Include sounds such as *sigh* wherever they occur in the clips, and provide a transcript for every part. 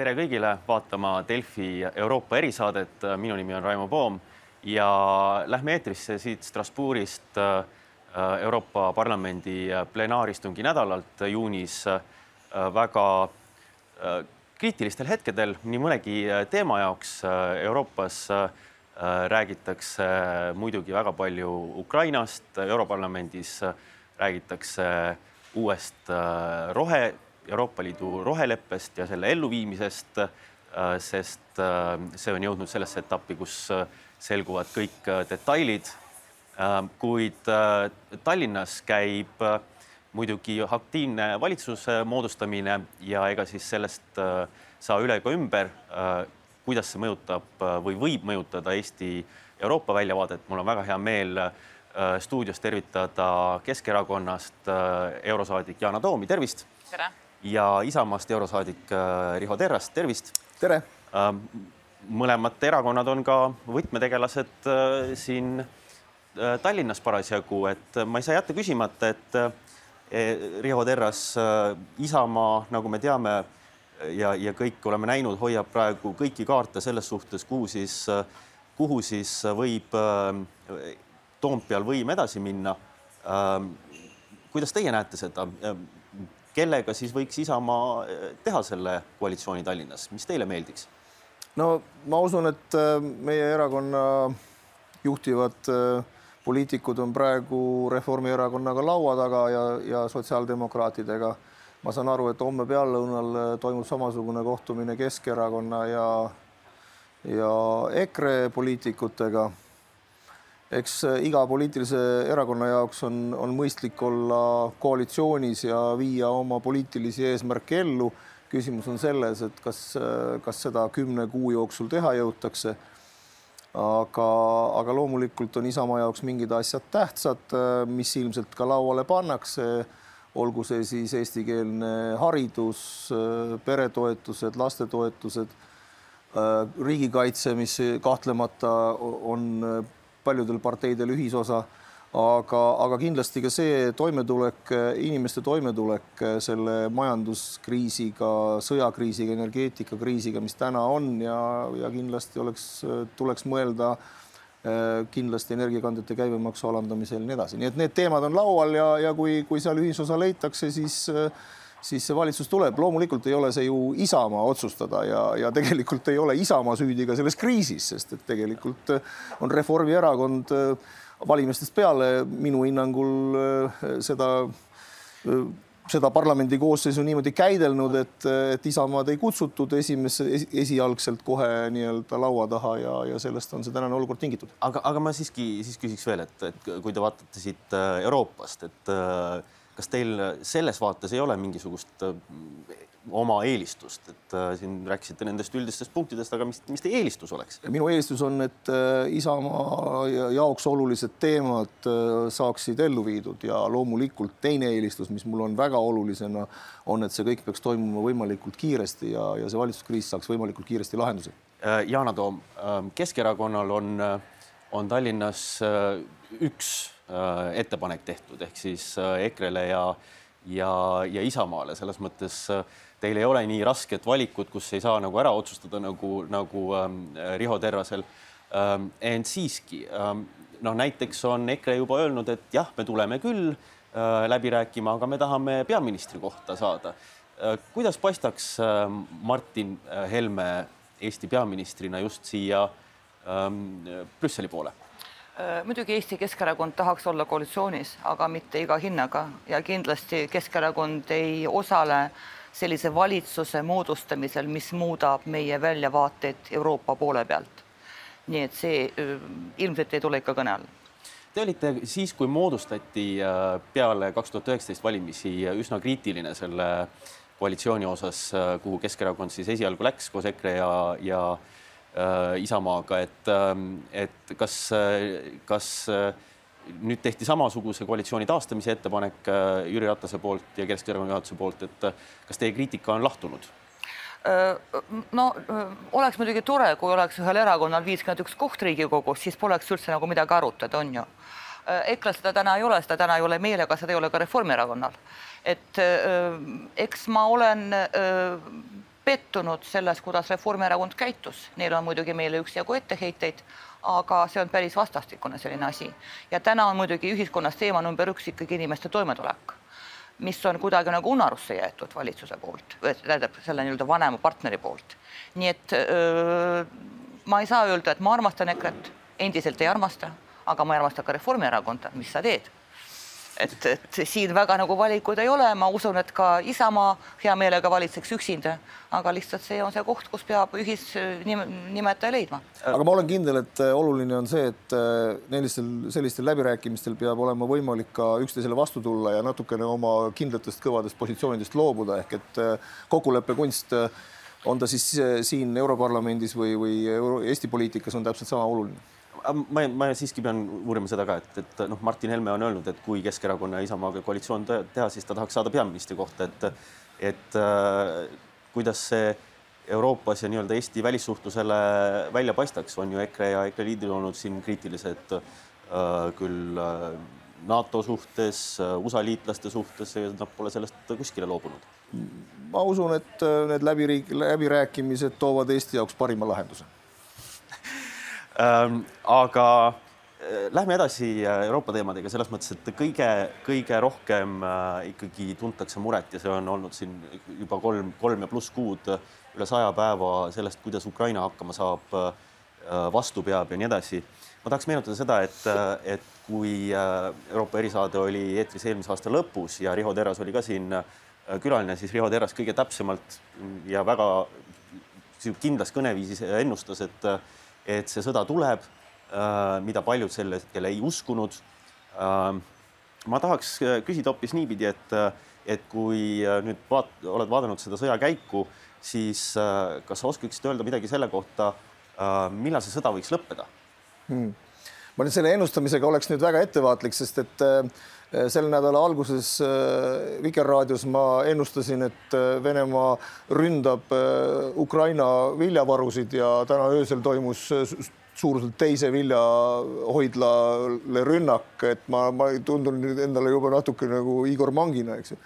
tere kõigile vaatama Delfi Euroopa erisaadet. minu nimi on Raimo Poom ja lähme eetrisse siit Strasbourgist äh, Euroopa Parlamendi plenaaristungi nädalalt juunis äh, väga äh, kriitilistel hetkedel nii mõnegi teema jaoks Euroopas räägitakse muidugi väga palju Ukrainast, Europarlamendis räägitakse uuest rohe Euroopa Liidu roheleppest ja selle elluviimisest, äh, sest äh, see on jõudnud sellesse etappi, kus äh, selguvad kõik detailid. kuid Tallinnas käib muidugi aktiivne valitsuse moodustamine ja ega siis sellest saa üle ega ümber, kuidas see mõjutab või võib mõjutada Eesti Euroopa väljavaadet. mul on väga hea meel stuudios tervitada Keskerakonnast eurosaadik Yana Toomi, tervist. tere ja Isamaast eurosaadik äh, Riho Terrast, tervist. tere. Ähm, mõlemad erakonnad on ka võtmetegelased äh, siin äh, Tallinnas parasjagu, et ma ei saa jätta küsimata, et Riho Terras, Isamaa, nagu me teame ja, ja kõik oleme näinud, hoiab praegu kõiki kaarte selles suhtes, kuhu siis, kuhu siis võib Toompeal võim edasi minna. Ähm, kuidas teie näete seda? Kellega siis võiks Isamaa eh, teha selle koalitsiooni Tallinnas, mis teile meeldiks? no ma usun, et äh, meie erakonna juhtivad äh, poliitikud on praegu Reformierakonnaga laua taga ja, ja sotsiaaldemokraatidega. ma saan aru, et homme peallõunal toimub samasugune kohtumine Keskerakonna ja ja EKRE poliitikutega eks äh, iga poliitilise erakonna jaoks on, on mõistlik olla koalitsioonis ja viia oma poliitilisi eesmärke ellu. küsimus on selles, et kas, äh, kas seda kümne kuu jooksul teha jõutakse. aga, aga loomulikult on Isamaa jaoks mingid asjad tähtsad, äh, mis ilmselt ka lauale pannakse. olgu see siis eestikeelne haridus, peretoetused, lastetoetused, riigikaitse, mis kahtlemata on paljudel parteidel ühisosa, aga, aga kindlasti ka see toimetulek, inimeste toimetulek selle majanduskriisiga, sõjakriisiga, energeetikakriisiga, mis täna on ja, ja kindlasti oleks, tuleks mõelda kindlasti energiakandjate käibemaksu alandamisel ja nii edasi, nii et need teemad on laual ja, ja kui, kui seal ühisosa leitakse, siis siis see valitsus tuleb, loomulikult ei ole see ju Isamaa otsustada ja, ja tegelikult ei ole Isamaa süüdi ka selles kriisis, sest et tegelikult on Reformierakond äh, valimistest peale minu hinnangul äh, seda äh, seda parlamendi koosseisu niimoodi käidelnud, et, et Isamaad ei kutsutud esimese es,, esialgselt kohe nii-öelda laua taha ja, ja sellest on see tänane olukord tingitud. aga, aga ma siiski siis küsiks veel, et, et kui te vaatate siit Euroopast, et äh, kas teil selles vaates ei ole mingisugust äh, oma eelistust, et äh, siin rääkisite nendest üldistest punktidest, aga mis, mis teie eelistus oleks? minu eelistus on, et äh, Isamaa jaoks olulised teemad saaksid ellu viidud ja loomulikult teine eelistus, mis mul on väga olulisena, on, et see kõik peaks toimuma võimalikult kiiresti ja, ja see valitsuskriis saaks võimalikult kiiresti lahenduse. Yana Toom, Keskerakonnal on, on Tallinnas üks Äh, ettepanek tehtud ehk siis äh, EKRE-le ja, ja, ja Isamaale selles mõttes äh, teil ei ole nii rasket valikut, kus ei saa nagu ära otsustada nagu, nagu ähm, Riho Terrasel ähm,. ent siiski ähm, noh, näiteks on EKRE juba öelnud, et jah, me tuleme küll äh, läbi rääkima, aga me tahame peaministri kohta saada äh,. kuidas paistaks äh, Martin Helme Eesti peaministrina just siia äh, Brüsseli poole? Äh, muidugi Eesti Keskerakond tahaks olla koalitsioonis, aga mitte iga hinnaga ja kindlasti Keskerakond ei osale sellise valitsuse moodustamisel, mis muudab meie väljavaateid Euroopa poole pealt. nii et see äh, ilmselt ei tule ikka kõne alla. Te olite siis, kui moodustati äh, peale kaks tuhat üheksateist valimisi üsna kriitiline selle koalitsiooni osas, kuhu Keskerakond siis esialgu läks koos EKRE ja, ja Isamaaga, et, ähm, et kas, kas äh, nüüd tehti samasuguse koalitsiooni taastamise ettepanek äh, Jüri Ratase poolt ja Keskerakonna juhatuse poolt, et kas teie kriitika on lahtunud? no oleks muidugi tore, kui oleks ühel erakonnal viiskümmend üks koht Riigikogus, siis poleks üldse nagu midagi arutada, on ju. EKRE seda täna ei ole, seda täna ei ole meil, aga seda ei ole ka Reformierakonnal. et eks ma olen pettunud selles, kuidas Reformierakond käitus, neil on muidugi meile üksjagu etteheiteid, aga see on päris vastastikune selline asi. ja täna on muidugi ühiskonnas teema number üks ikkagi inimeste toimetulek, mis on kuidagi nagu unarusse jäetud valitsuse poolt, tähendab selle nii-öelda vanema partneri poolt. nii et öö, ma ei saa öelda, et ma armastan EKRE-t, endiselt ei armasta, aga ma ei armasta ka Reformierakonda, mis sa teed et, et siin väga nagu valikuid ei ole, ma usun, et ka Isamaa hea meelega valitseks üksinda, aga lihtsalt see on see koht, kus peab ühisnimetaja leidma. aga ma olen kindel, et äh, oluline on see, et sellistel, äh, sellistel läbirääkimistel peab olema võimalik ka üksteisele vastu tulla ja natukene oma kindlatest kõvadest positsioonidest loobuda, ehk et äh, kokkuleppekunst on ta siis siin Europarlamendis või, või Eesti poliitikas on täpselt sama oluline ma, ma siiski pean uurima seda ka, et, et noh, Martin Helme on öelnud, et kui Keskerakonna ja Isamaaga koalitsioon teha, siis ta tahaks saada peaministri kohta, et, et äh, kuidas see Euroopas ja nii-öelda Eesti välissuhtlusele välja paistaks, on ju EKRE ja EKRE liidrid olnud siin kriitilised äh, küll äh, NATO suhtes, äh, USA liitlaste suhtes, nad pole sellest kuskile loobunud. ma usun, et äh, need läbi, läbirääkimised toovad Eesti jaoks parima lahenduse Ähm, aga äh, lähme edasi äh, Euroopa teemadega selles mõttes, et kõige-kõige rohkem äh, ikkagi tuntakse muret ja see on olnud siin juba kolm, kolm ja pluss kuud, üle saja päeva sellest, kuidas Ukraina hakkama saab, vastu peab ja nii edasi. ma tahaks meenutada seda, et, et kui Euroopa erisaade oli eetris eelmise aasta lõpus ja Riho Terras oli ka siin külaline, siis Riho Terras kõige täpsemalt ja väga kindlas kõneviisis ennustas, et et see sõda tuleb, äh, mida paljud sel hetkel ei uskunud. Äh, ma tahaks äh, küsida hoopis niipidi, et, et kui nüüd vaat, oled vaadanud seda sõja käiku, siis kas sa oskaksid öelda midagi selle kohta, millal see sõda võiks lõppeda hmm.? ma nüüd selle ennustamisega oleks nüüd väga ettevaatlik, sest et selle nädala alguses Vikerraadios ma ennustasin, et Venemaa ründab Ukraina viljavarusid ja täna öösel toimus suuruselt teise viljahoidlale rünnak, et ma, ma tundun nüüd endale juba natuke nagu Igor Mangina, eks ju.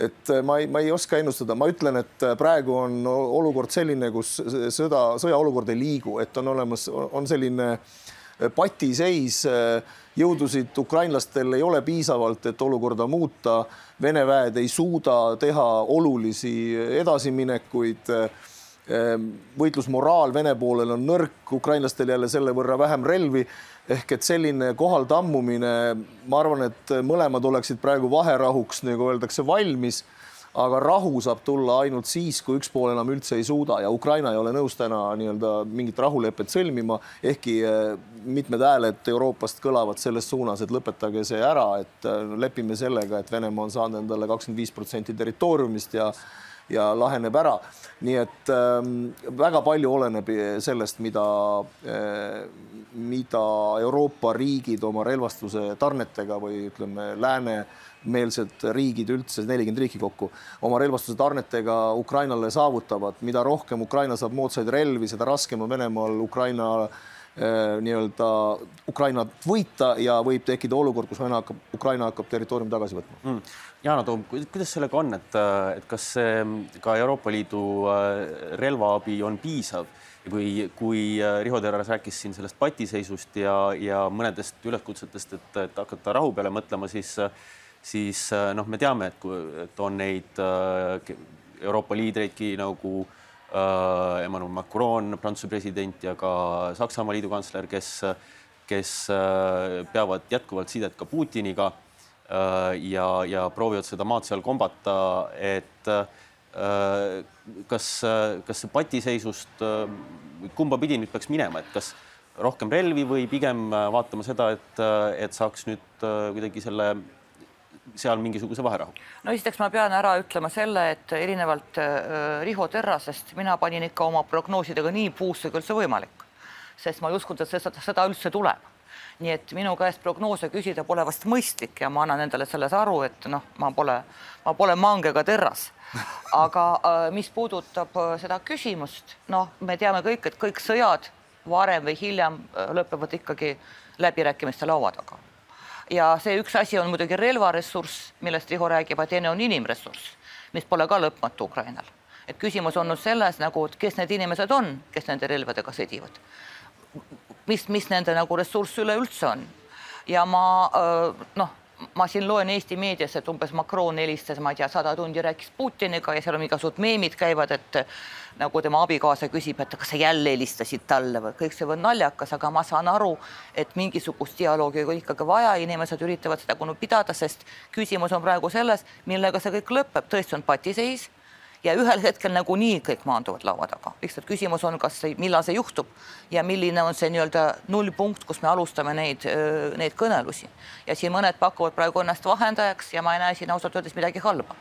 Et ma ei, ma ei oska ennustada, ma ütlen, et praegu on olukord selline, kus sõda, sõjaolukord ei liigu, et on olemas, on selline patiseis jõudusid ukrainlastel ei ole piisavalt, et olukorda muuta. Vene väed ei suuda teha olulisi edasiminekuid. võitlusmoraal Vene poolel on nõrk, ukrainlastel jälle selle võrra vähem relvi ehk et selline kohal tammumine, ma arvan, et mõlemad oleksid praegu vaherahuks, nagu öeldakse, valmis aga rahu saab tulla ainult siis, kui üks pool enam üldse ei suuda. Ja Ukraina ei ole nõus täna nii-öelda mingit rahulepet sõlmima, ehkki eh, mitmed hääled Euroopast kõlavad selles suunas, et lõpetage see ära, et eh, lepime sellega, et Venemaa on saanud endale kakskümmend viis protsenti territooriumist ja ja laheneb ära. nii et äh, väga palju oleneb sellest, mida äh,, mida Euroopa riigid oma relvastuse tarnetega või ütleme, lääne meelsed riigid üldse, nelikümmend riiki kokku, oma relvastuse tarnetega Ukrainale saavutavad. mida rohkem Ukraina saab moodsaid relvi, seda raskem on Venemaal Ukraina äh, nii-öelda Ukrainat võita ja võib tekkida olukord, kus Vene hakkab, Ukraina hakkab territooriumi tagasi võtma. Mm.. Yana Toom, kuidas sellega on, et, et kas see ka Euroopa Liidu äh, relvaabi on piisav? Või kui Riho Terras rääkis siin sellest patiseisust ja, ja mõnedest üleskutsetest, et, et hakata rahu peale mõtlema, siis siis äh, noh, me teame, et, et on neid äh, Euroopa liidreidki nagu äh, Emmanuel Macron, Prantsuse president ja ka Saksamaa liidukantsler, kes, kes peavad jätkuvalt sidet ka Putiniga ja, ja proovivad seda maad seal kombata, et kas, kas see patiseisust, kumba pidi nüüd peaks minema, et kas rohkem relvi või pigem vaatama seda, et, et saaks nüüd kuidagi selle seal mingisuguse vaherahu? no esiteks ma pean ära ütlema selle, et erinevalt äh, Riho Terrasest mina panin ikka oma prognoosidega nii puusse, kui üldse võimalik, sest ma ei uskunud, et seda, seda üldse tuleb nii et minu käest prognoose küsida pole vast mõistlik ja ma annan endale selles aru, et noh, ma pole, ma pole mang ega terras. *laughs* aga äh, mis puudutab äh, seda küsimust, noh, me teame kõik, et kõik sõjad varem või hiljem lõpevad ikkagi läbirääkimiste laua taga ja see üks asi on muidugi relvaressurss, millest Riho räägib, aga teine on inimressurss, mis pole ka lõpmatu Ukrainal. et küsimus olnud selles nagu, et kes need inimesed on, kes nende relvadega sõdivad. mis, mis nende nagu ressurss üleüldse on ja ma noh ma siin loen Eesti meedias, et umbes Macron helistas, ma ei tea, sada tundi rääkis Putiniga ja seal on igasugused meemid käivad, et nagu tema abikaasa küsib, et kas sa jälle helistasid talle või kõik see on naljakas, aga ma saan aru, et mingisugust dialoogi on ikkagi vaja, inimesed üritavad seda pidada, sest küsimus on praegu selles, millega see kõik lõpeb, tõesti on patiseis ja ühel hetkel nagunii kõik maanduvad laua taga. lihtsalt küsimus on, kas, millal see juhtub ja milline on see nii-öelda nullpunkt, kus me alustame neid, neid kõnelusi. ja siin mõned pakuvad praegu ennast vahendajaks ja ma ei näe siin ausalt öeldes midagi halba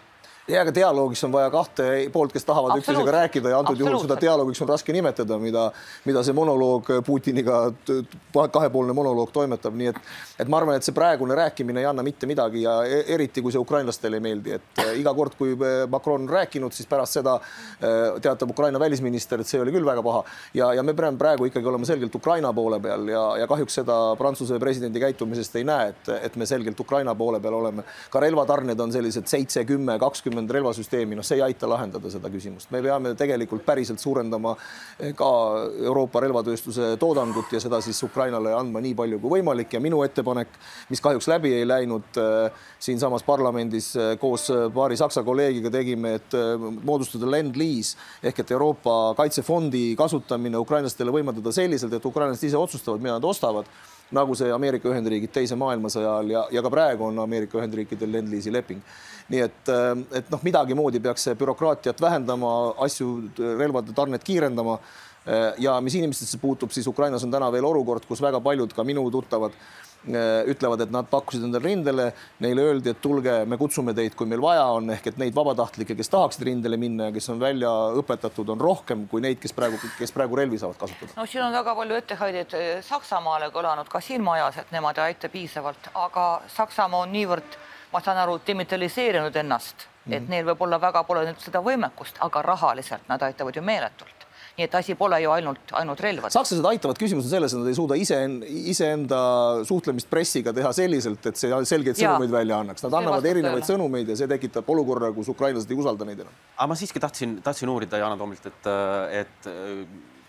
ja aga dialoogis on vaja kahte poolt, kes tahavad üksteisega rääkida ja antud juhul seda dialoogiks on raske nimetada, mida, mida see monoloog Putiniga, kahepoolne monoloog toimetab, nii et, et ma arvan, et see praegune rääkimine ei anna mitte midagi ja e-, eriti kui see ukrainlastele ei meeldi, et äh, iga kord, kui äh, Macron on rääkinud, siis pärast seda äh, teatab Ukraina välisminister, et see oli küll väga paha. Ja, ja me peame praegu ikkagi olema selgelt Ukraina poole peal ja, ja kahjuks seda Prantsuse presidendi käitumisest ei näe, et, et me selgelt Ukraina poole peal oleme. ka relvatarned on sellised seitse, kümme, kakskümmend kakskümmend relvasüsteemi, noh, see ei aita lahendada seda küsimust, me peame tegelikult päriselt suurendama eh, ka Euroopa relvatööstuse toodangut ja seda siis Ukrainale andma nii palju kui võimalik. Ja minu ettepanek, mis kahjuks läbi ei läinud eh, siinsamas parlamendis eh, koos paari Saksa kolleegiga tegime, et moodustada lend-lease ehk et Euroopa Kaitsefondi kasutamine ukrainlastele võimaldada selliselt, et ukrainlased ise otsustavad, mida nad ostavad nagu see Ameerika Ühendriigid teise maailmasõja ajal ja, ja ka praegu on Ameerika Ühendriikidel lend-lease'i leping. nii et, äh, et noh, midagi moodi peaks bürokraatiat vähendama, asju, relvade tarnet kiirendama. Äh, ja mis inimestesse puutub, siis Ukrainas on täna veel olukord, kus väga paljud ka minu tuttavad ütlevad, et nad pakkusid endale rindele, neile öeldi, et tulge, me kutsume teid, kui meil vaja on, ehk et neid vabatahtlikke, kes tahaksid rindele minna ja kes on välja õpetatud, on rohkem kui neid, kes praegu, kes praegu relvi saavad kasutada. no siin on väga palju etteheiteid äh, Saksamaale kõlanud ka siin majas, et nemad ei aita piisavalt, aga Saksamaa on niivõrd, ma saan aru, demilitariseerinud ennast, et -hmm. neil võib-olla väga pole nüüd seda võimekust, aga rahaliselt nad aitavad ju meeletult nii et asi pole ju ainult, ainult relvad. sakslased aitavad, küsimus on selles, et nad ei suuda ise, iseenda suhtlemist pressiga teha selliselt, et see selgeid sõnumeid välja annaks. Nad annavad erinevaid tõele. sõnumeid ja see tekitab olukorra, kus ukrainlased ei usalda neid enam. aga ma siiski tahtsin, tahtsin uurida Yana Toomilt, et, et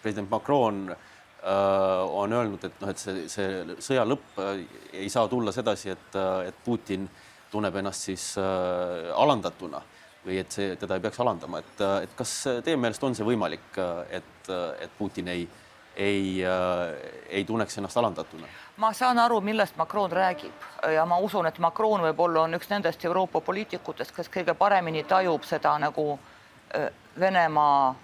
president Macron äh, on öelnud, et noh, et see, see sõja lõpp äh, ei saa tulla sedasi, et, et Putin tunneb ennast siis äh, alandatuna või et see, teda ei peaks alandama, et, et kas teie meelest on see võimalik, et, et Putin ei, ei, ei tunneks ennast alandatuna? ma saan aru, millest Macron räägib ja ma usun, et Macron võib-olla on üks nendest Euroopa poliitikutest, kes kõige paremini tajub seda nagu Venemaa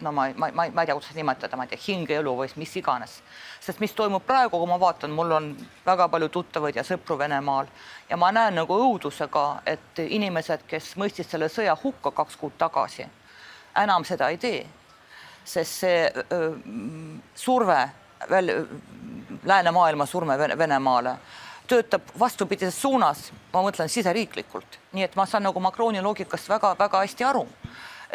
no ma, ma, ma, ma ei tea, kuidas nimetada, ma ei tea, hingeelu või mis iganes. sest mis toimub praegu, kui ma vaatan, mul on väga palju tuttavaid ja sõpru Venemaal ja ma näen nagu õudusega, et inimesed, kes mõistsid selle sõja hukka kaks kuud tagasi, enam seda ei tee. sest see öö, surve väl-, läänemaailma surve Venemaale töötab vastupidises suunas, ma mõtlen siseriiklikult, nii et ma saan nagu Macroni loogikast väga-väga hästi aru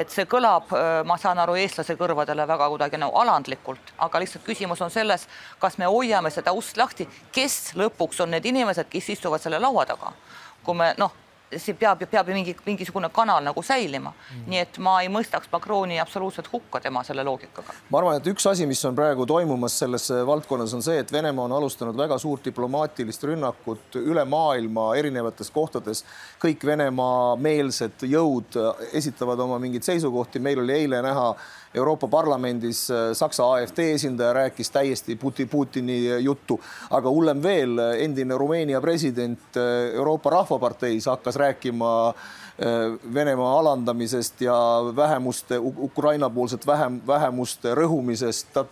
et see kõlab, ma saan aru, eestlase kõrvadele väga kuidagi nagu alandlikult, aga lihtsalt küsimus on selles, kas me hoiame seda ust lahti, kes lõpuks on need inimesed, kes istuvad selle laua taga. kui me noh, siin peab, peab ju mingi, mingisugune kanal nagu säilima mm.. nii et ma ei mõistaks Macroni absoluutselt hukka tema selle loogikaga. ma arvan, et üks asi, mis on praegu toimumas selles valdkonnas, on see, et Venemaa on alustanud väga suurt diplomaatilist rünnakut üle maailma erinevates kohtades. kõik Venemaa-meelsed jõud esitavad oma mingeid seisukohti, meil oli eile näha Euroopa Parlamendis äh, Saksa AfD esindaja rääkis täiesti Puti, Putini juttu, aga hullem veel, endine Rumeenia president äh, Euroopa Rahvaparteis hakkas rääkima äh, Venemaa alandamisest ja vähemuste, Ukraina-poolset vähem, vähemuste rõhumisest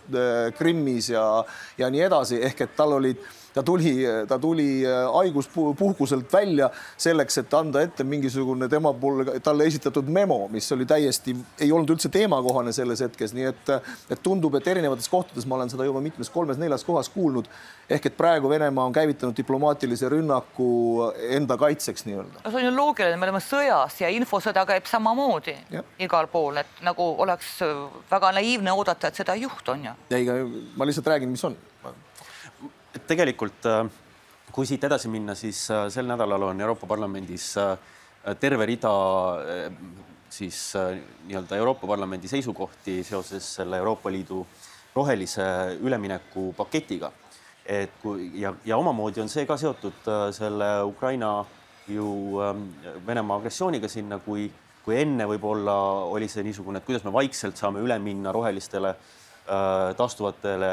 Krimmis ja, ja nii edasi, ehk et tal olid ta tuli, ta tuli äh, haiguspuhkuselt välja selleks, et anda ette mingisugune tema poole talle esitatud memo, mis oli täiesti, ei olnud üldse teemakohane selles hetkes, nii et, et tundub, et erinevates kohtades ma olen seda juba mitmes kolmes-neljas kohas kuulnud. ehk et praegu Venemaa on käivitanud diplomaatilise rünnaku enda kaitseks nii-öelda. no see on ju loogiline, me oleme sõjas ja infosõda käib samamoodi ja. igal pool, et nagu oleks väga naiivne oodata, et seda ei juhtu, on ju. ei, ma lihtsalt räägin, mis on tegelikult äh, kui siit edasi minna, siis äh, sel nädalal on Euroopa Parlamendis äh, terve rida siis nii-öelda Euroopa Parlamendi seisukohti seoses selle Euroopa Liidu rohelise ülemineku paketiga. et kui ja, ja omamoodi on see ka seotud selle Ukraina ju ähm, Venemaa agressiooniga sinna, kui, kui enne võib-olla oli see niisugune, et kuidas me vaikselt saame üle minna rohelistele Äh, taastuvatele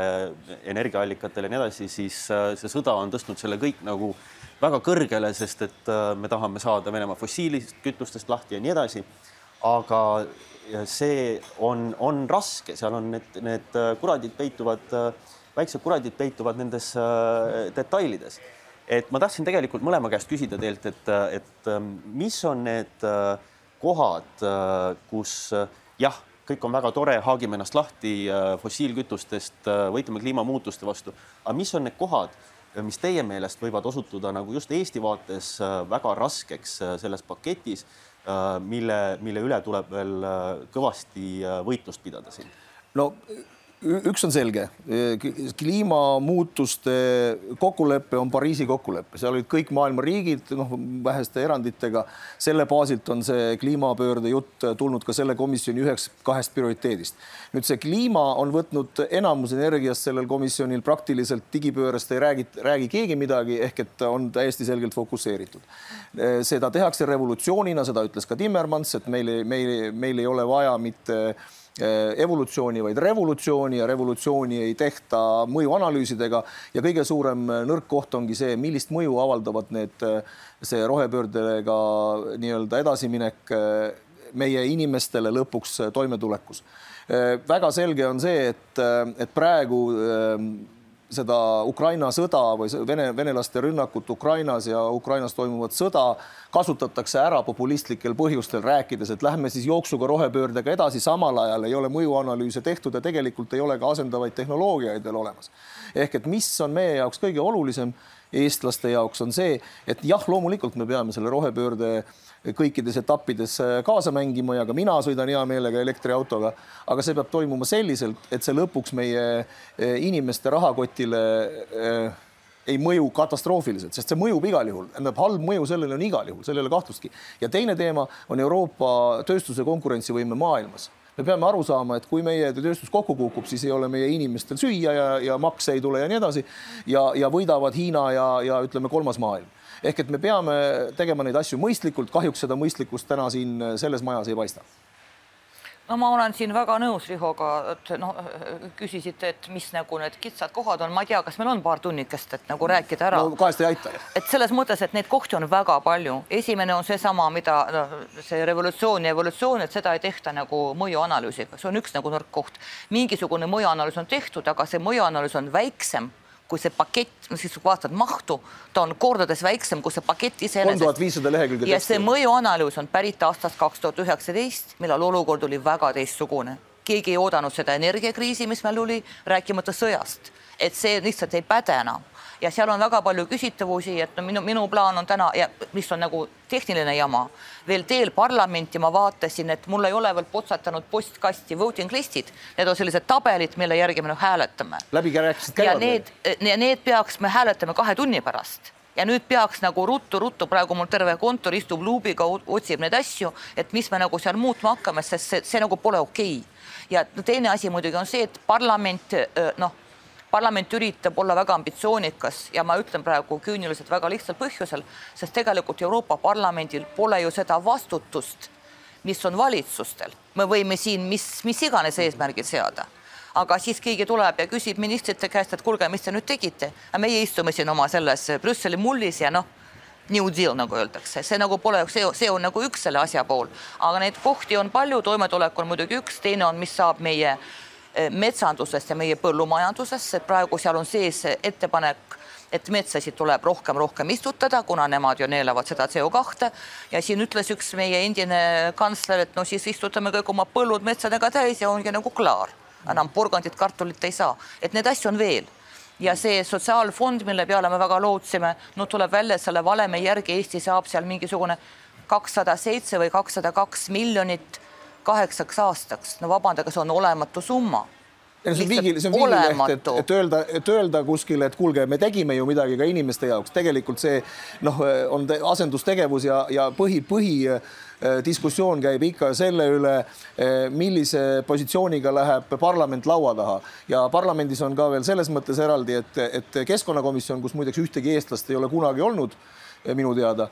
energiaallikatele ja nii edasi, siis äh, see sõda on tõstnud selle kõik nagu väga kõrgele, sest et äh, me tahame saada Venemaa fossiilist kütustest lahti ja nii edasi. aga see on, on raske, seal on need, need kuradid peituvad, väiksed kuradid peituvad nendes detailides. et ma tahtsin tegelikult mõlema käest küsida teilt, et, et mis on need kohad, kus jah kõik on väga tore, haagime ennast lahti äh, fossiilkütustest, äh, võitleme kliimamuutuste vastu. aga mis on need kohad, äh, mis teie meelest võivad osutuda nagu just Eesti vaates väga raskeks selles paketis, mille, mille üle tuleb veel kõvasti võitlust pidada siin? no üks on selge, kliimamuutuste kokkulepe on Pariisi kokkulepe, seal olid kõik maailma riigid, noh, väheste eranditega. selle baasilt on see kliimapöörde jutt tulnud ka selle komisjoni üheks kahest prioriteedist. nüüd see kliima on võtnud enamus energiast sellel komisjonil, praktiliselt digipöörast ei räägi, räägi keegi midagi, ehk et on täiesti selgelt fokusseeritud. seda tehakse revolutsioonina, seda ütles ka Timmermans, et meil, meil, meil ei ole vaja mitte evolutsiooni, vaid revolutsiooni ja revolutsiooni ei tehta mõjuanalüüsidega ja kõige suurem nõrk koht ongi see, millist mõju avaldavad need, eh, see rohepöördega nii-öelda edasiminek eh, meie inimestele lõpuks toimetulekus. väga selge on see, et, et praegu seda Ukraina sõda või vene, venelaste rünnakut Ukrainas ja Ukrainas toimuvat sõda kasutatakse ära populistlikel põhjustel, rääkides, et lähme siis jooksuga rohepöördega edasi, samal ajal ei ole mõjuanalüüse tehtud ja tegelikult ei ole ka asendavaid tehnoloogiaid veel olemas. ehk et mis on meie jaoks kõige olulisem, eestlaste jaoks on see, et jah, loomulikult me peame selle rohepöörde kõikides etappides äh, kaasa mängima ja ka mina sõidan hea meelega elektriautoga, aga see peab toimuma selliselt, et see lõpuks meie äh, inimeste rahakotile äh, ei mõju katastroofiliselt, sest see mõjub igal juhul, tähendab halb mõju sellele on igal juhul, seal ei ole kahtlustki. ja teine teema on Euroopa tööstuse konkurentsivõime maailmas me peame aru saama, et kui meie tööstus kokku kukub, siis ei ole meie inimestel süüa ja, ja makse ei tule ja nii edasi. ja, ja võidavad Hiina ja, ja ütleme, kolmas maailm. Ehk et me peame tegema neid asju mõistlikult, kahjuks seda mõistlikkust täna siin selles majas ei paista no ma olen siin väga nõus Rihoga, et noh, küsisite, et mis nagu need kitsad kohad on, ma ei tea, kas meil on paar tunnikest, et nagu rääkida ära no,. kahest ei aita. et selles mõttes, et neid kohti on väga palju, esimene on seesama, mida noh, see revolutsioon ja evolutsioon, et seda ei tehta nagu mõjuanalüüsiga, see on üks nagu nõrk koht. mingisugune mõjuanalüüs on tehtud, aga see mõjuanalüüs on väiksem kui see pakett, siis kui vaatad mahtu, ta on kordades väiksem kui see pakett iseenesest. kolm tuhat viissada lehekülge. ja see mõjuanalüüs on pärit aastast kaks tuhat üheksateist, millal olukord oli väga teistsugune. keegi ei oodanud seda energiakriisi, mis meil oli, rääkimata sõjast, et see lihtsalt ei päde enam ja seal on väga palju küsitavusi, et no minu, minu plaan on täna ja mis on nagu tehniline jama, veel teel parlamenti ma vaatasin, et mul ei ole veel potsatanud postkasti voting list'id, need on sellised tabelid, mille järgi me hääletame. läbi rääkisid käivad. ja need, ja need peaks, me hääletame kahe tunni pärast ja nüüd peaks nagu ruttu-ruttu, praegu mul terve kontor istub luubiga, otsib neid asju, et mis me nagu seal muutma hakkame, sest see, see nagu pole okei okay. ja teine asi muidugi on see, et parlament noh parlament üritab olla väga ambitsioonikas ja ma ütlen praegu küüniliselt väga lihtsal põhjusel, sest tegelikult Euroopa Parlamendil pole ju seda vastutust, mis on valitsustel. me võime siin mis, mis iganes eesmärgid seada, aga siis keegi tuleb ja küsib ministrite käest, et kuulge, mis te nüüd tegite, meie istume siin oma selles Brüsseli mullis ja noh New Deal nagu öeldakse, see nagu pole, see, see on nagu üks selle asja pool, aga neid kohti on palju, toimetulek on muidugi üks, teine on, mis saab meie äh, Metsandusest ja meie põllumajandusest, praegu seal on sees ettepanek, et metsasid tuleb rohkem, rohkem istutada, kuna nemad ju neelavad seda CO2 ja siin ütles üks meie endine kantsler, et no siis istutame kõik oma põllud metsadega täis ja ongi nagu klaar, enam porgandit, kartulit ei saa, et neid asju on veel. Ja see sotsiaalfond, mille peale me väga lootsime, no tuleb välja selle valemi järgi Eesti saab seal mingisugune kakssada seitse või kakssada kaks miljonit kaheksaks aastaks, no vabandage, see on olematu summa. ei no see on viigil, see on viigileht, et, et öelda, et öelda kuskile, et kuulge, me tegime ju midagi ka inimeste jaoks, tegelikult see noh, on te- asendustegevus ja, ja põhi, põhi eh, diskussioon käib ikka selle üle, eh, millise positsiooniga läheb parlament laua taha. Ja parlamendis on ka veel selles mõttes eraldi, et, et keskkonnakomisjon, kus muideks ühtegi eestlast ei ole kunagi olnud eh, minu teada,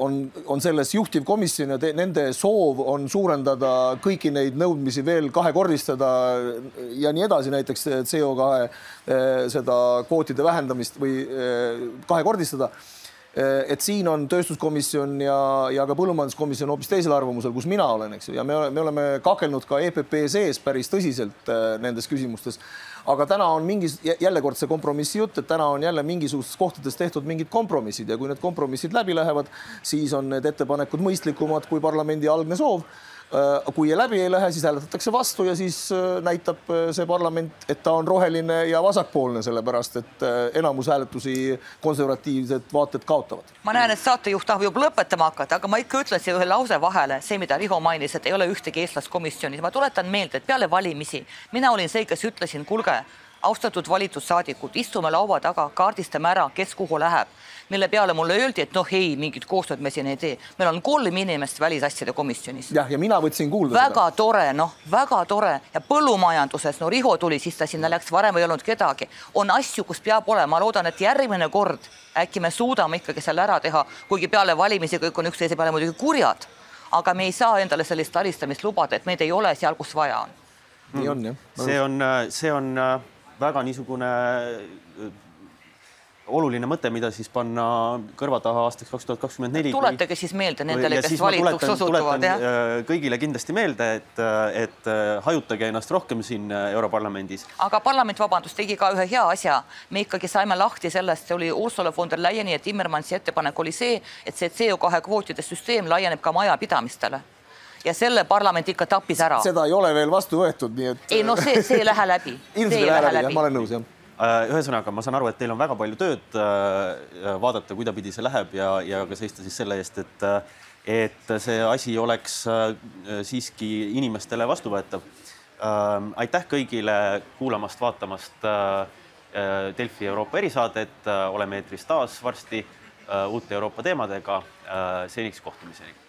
on, on selles juhtivkomisjon ja te, nende soov on suurendada kõiki neid nõudmisi veel kahekordistada ja nii edasi, näiteks CO2 seda kvootide vähendamist või eh, kahekordistada et siin on tööstuskomisjon ja, ja ka põllumajanduskomisjon hoopis teisel arvamusel, kus mina olen, eks ju, ja me, me oleme kakelnud ka EPP sees päris tõsiselt äh, nendes küsimustes. aga täna on mingis jälle kord see kompromissi jutt, et täna on jälle mingisugustes kohtades tehtud mingid kompromissid. Ja kui need kompromissid läbi lähevad, siis on need ettepanekud mõistlikumad kui parlamendi algne soov kui läbi ei lähe, siis hääletatakse vastu ja siis äh, näitab äh, see parlament, et ta on roheline ja vasakpoolne, sellepärast et äh, enamus hääletusi konservatiivsed vaated kaotavad. ma näen, et saatejuht tahab juba lõpetama hakata, aga ma ikka ütlesin ühe lause vahele, see, mida Riho mainis, et ei ole ühtegi eestlast komisjonis. ma tuletan meelde, et peale valimisi mina olin see, kes ütlesin, kuulge, austatud valitsussaadikud, istume laua taga, kaardistame ära, kes kuhu läheb mille peale mulle öeldi, et noh, ei, mingit koostööd me siin ei tee. meil on kolm inimest välisasjade komisjonis. jah, ja mina võtsin kuulda väga seda. tore, noh, väga tore ja põllumajanduses, no Riho tuli, siis ta sinna läks, varem ei olnud kedagi. on asju, kus peab olema, ma loodan, et järgmine kord äkki me suudame ikkagi selle ära teha, kuigi peale valimisi kõik on üksteise peale muidugi kurjad. aga me ei saa endale sellist alistamist lubada, et meid ei ole seal, kus vaja on. nii on jah. see on, see on äh, väga niisugune äh, oluline mõte, mida siis panna kõrva taha aastaks kaks tuhat kakskümmend neli. tuletage siis meelde nendele, kes valituks osutuvad, jah? äh, kõigile kindlasti meelde, et, et hajutage ennast rohkem siin Europarlamendis. aga parlament, vabandust, tegi ka ühe hea asja. me ikkagi saime lahti sellest, see oli Ursula von der Leyeni ja Timmermansi ettepanek oli see, et see CO2 kvootide süsteem laieneb ka majapidamistele ja selle parlament ikka tappis ära. seda ei ole veel vastu võetud, nii et. ei no see, see ei lähe läbi. ilmselt ei lähe läbi, läbi., ma olen nõus jah Äh, ühesõnaga, ma saan aru, et teil on väga palju tööd äh, vaadata, kuidapidi see läheb ja, ja ka seista siis selle eest, et, et see asi oleks äh, siiski inimestele vastuvõetav. aitäh kõigile kuulamast-vaatamast Delfi Euroopa erisaadet, oleme eetris taas varsti uute Euroopa teemadega. seniks kohtumiseni